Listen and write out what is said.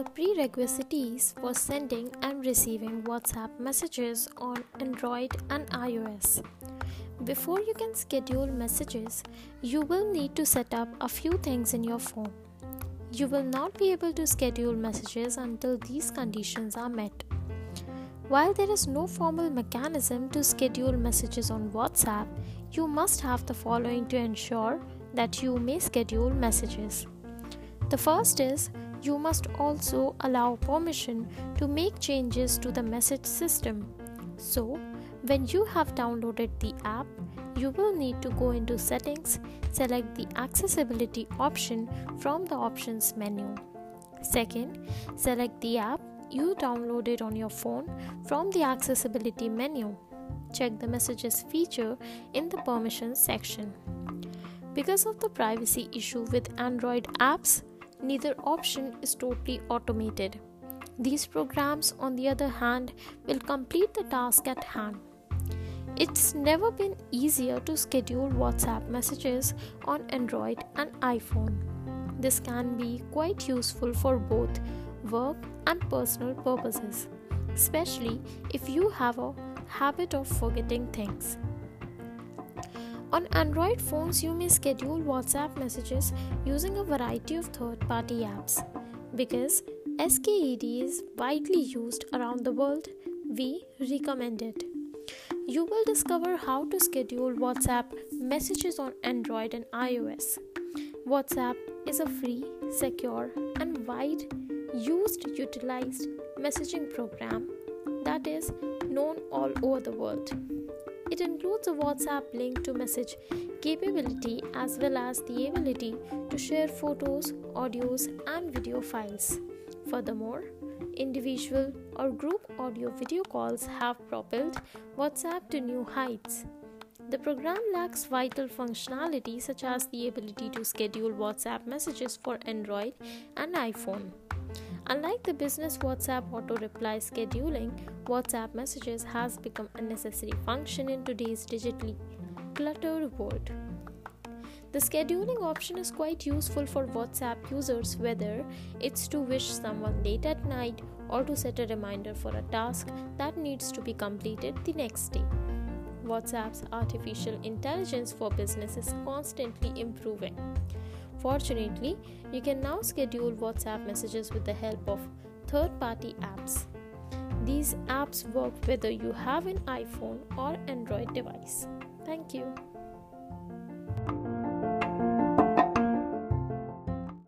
prerequisites for sending and receiving WhatsApp messages on Android and iOS. Before you can schedule messages, you will need to set up a few things in your phone. You will not be able to schedule messages until these conditions are met. While there is no formal mechanism to schedule messages on WhatsApp, you must have the following to ensure that you may schedule messages. The first is you must also allow permission to make changes to the message system. So, when you have downloaded the app, you will need to go into settings, select the accessibility option from the options menu. Second, select the app you downloaded on your phone from the accessibility menu. Check the messages feature in the permissions section. Because of the privacy issue with Android apps, neither option is totally automated. These programs, on the other hand, will complete the task at hand. It's never been easier to schedule WhatsApp messages on Android and iPhone. This can be quite useful for both work and personal purposes, especially if you have a habit of forgetting things. On Android phones, you may schedule WhatsApp messages using a variety of third party apps. Because SKED is widely used around the world, we recommend it. You will discover how to schedule WhatsApp messages on Android and iOS. WhatsApp is a free, secure, and wide used utilized messaging program that is known all over the world. It includes a WhatsApp link to message capability as well as the ability to share photos, audios, and video files. Furthermore, individual or group audio video calls have propelled WhatsApp to new heights. The program lacks vital functionality such as the ability to schedule WhatsApp messages for Android and iPhone. Unlike the business WhatsApp auto reply scheduling, WhatsApp messages has become a necessary function in today's digitally cluttered world. The scheduling option is quite useful for WhatsApp users whether it's to wish someone late at night or to set a reminder for a task that needs to be completed the next day. WhatsApp's artificial intelligence for business is constantly improving. Fortunately, you can now schedule WhatsApp messages with the help of third party apps. These apps work whether you have an iPhone or Android device. Thank you.